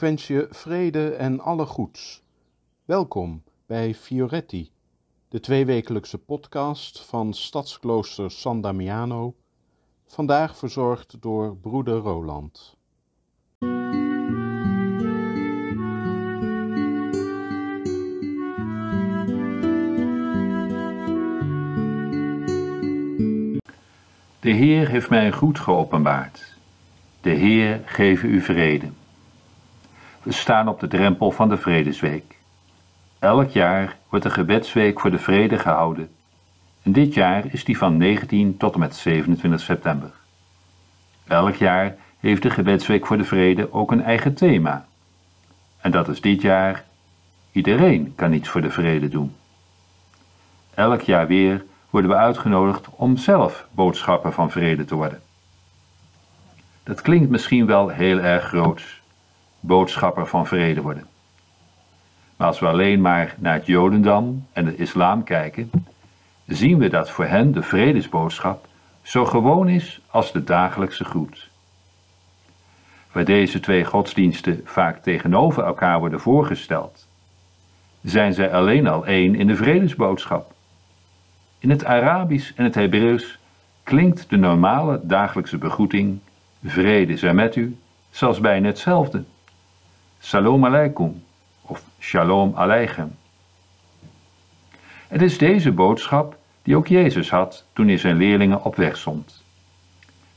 wens je vrede en alle goeds. Welkom bij Fioretti, de tweewekelijkse podcast van Stadsklooster San Damiano, vandaag verzorgd door broeder Roland. De Heer heeft mij goed geopenbaard. De Heer geef u vrede. We staan op de drempel van de Vredesweek. Elk jaar wordt de gebedsweek voor de vrede gehouden. En dit jaar is die van 19 tot en met 27 september. Elk jaar heeft de gebedsweek voor de vrede ook een eigen thema. En dat is dit jaar: iedereen kan iets voor de vrede doen. Elk jaar weer worden we uitgenodigd om zelf boodschapper van vrede te worden. Dat klinkt misschien wel heel erg groots, boodschapper van vrede worden. Maar als we alleen maar naar het Jodendom en de islam kijken, zien we dat voor hen de vredesboodschap zo gewoon is als de dagelijkse groet. Waar deze twee godsdiensten vaak tegenover elkaar worden voorgesteld, zijn zij alleen al één in de vredesboodschap. In het Arabisch en het Hebreeuws klinkt de normale dagelijkse begroeting vrede zij met u, zelfs bijna hetzelfde. Salam aleikum of shalom aleichem. Het is deze boodschap die ook Jezus had toen hij zijn leerlingen op weg zond.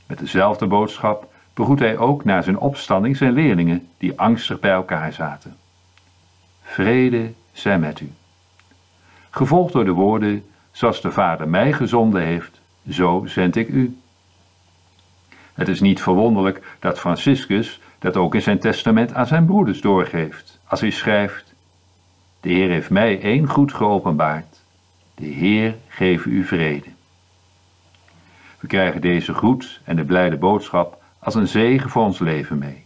Met dezelfde boodschap begroet hij ook na zijn opstanding zijn leerlingen die angstig bij elkaar zaten. Vrede zij met u. Gevolgd door de woorden Zoals de Vader mij gezonden heeft, zo zend ik u. Het is niet verwonderlijk dat Franciscus dat ook in zijn testament aan zijn broeders doorgeeft, als hij schrijft: De Heer heeft mij één goed geopenbaard. De Heer geef u vrede. We krijgen deze groet en de blijde boodschap als een zegen voor ons leven mee.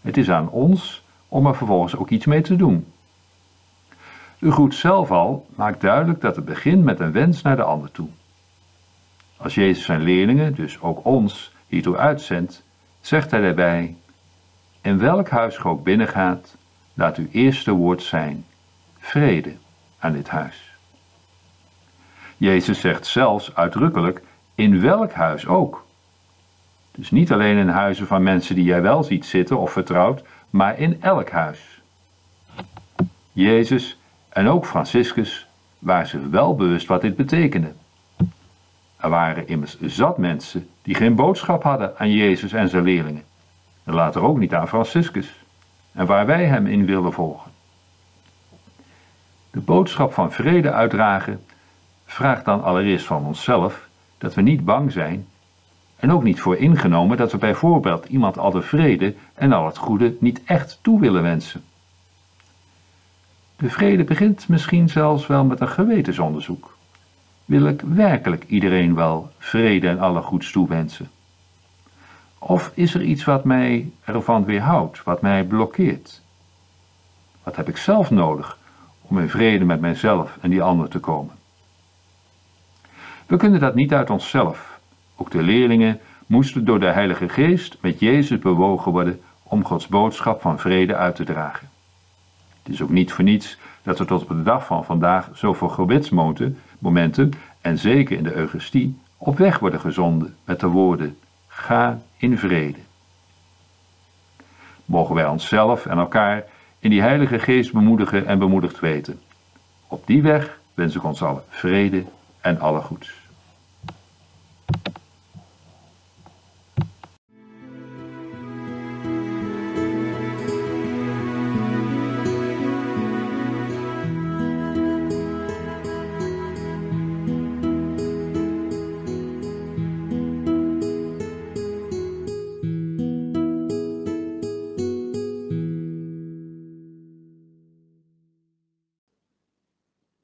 Het is aan ons om er vervolgens ook iets mee te doen. De groet zelf al maakt duidelijk dat het begint met een wens naar de ander toe. Als Jezus zijn leerlingen, dus ook ons, hiertoe uitzendt, zegt hij daarbij: In welk huis ge ook binnengaat, laat uw eerste woord zijn: vrede aan dit huis. Jezus zegt zelfs uitdrukkelijk: in welk huis ook. Dus niet alleen in huizen van mensen die jij wel ziet zitten of vertrouwt, maar in elk huis. Jezus en ook Franciscus waren zich wel bewust wat dit betekende. Er waren immers zat mensen die geen boodschap hadden aan Jezus en zijn leerlingen. En later ook niet aan Franciscus. En waar wij hem in willen volgen. De boodschap van vrede uitdragen vraagt dan allereerst van onszelf dat we niet bang zijn en ook niet voor ingenomen dat we bijvoorbeeld iemand al de vrede en al het goede niet echt toe willen wensen. De vrede begint misschien zelfs wel met een gewetensonderzoek. Wil ik werkelijk iedereen wel vrede en alle goeds toewensen? Of is er iets wat mij ervan weerhoudt, wat mij blokkeert? Wat heb ik zelf nodig om in vrede met mijzelf en die ander te komen? We kunnen dat niet uit onszelf. Ook de leerlingen moesten door de Heilige Geest met Jezus bewogen worden om Gods boodschap van vrede uit te dragen. Het is ook niet voor niets dat er tot op de dag van vandaag zoveel gebedsmomenten, en zeker in de Eucharistie, op weg worden gezonden met de woorden: Ga in vrede. Mogen wij onszelf en elkaar in die Heilige Geest bemoedigen en bemoedigd weten. Op die weg wens ik ons allen vrede en alle goeds.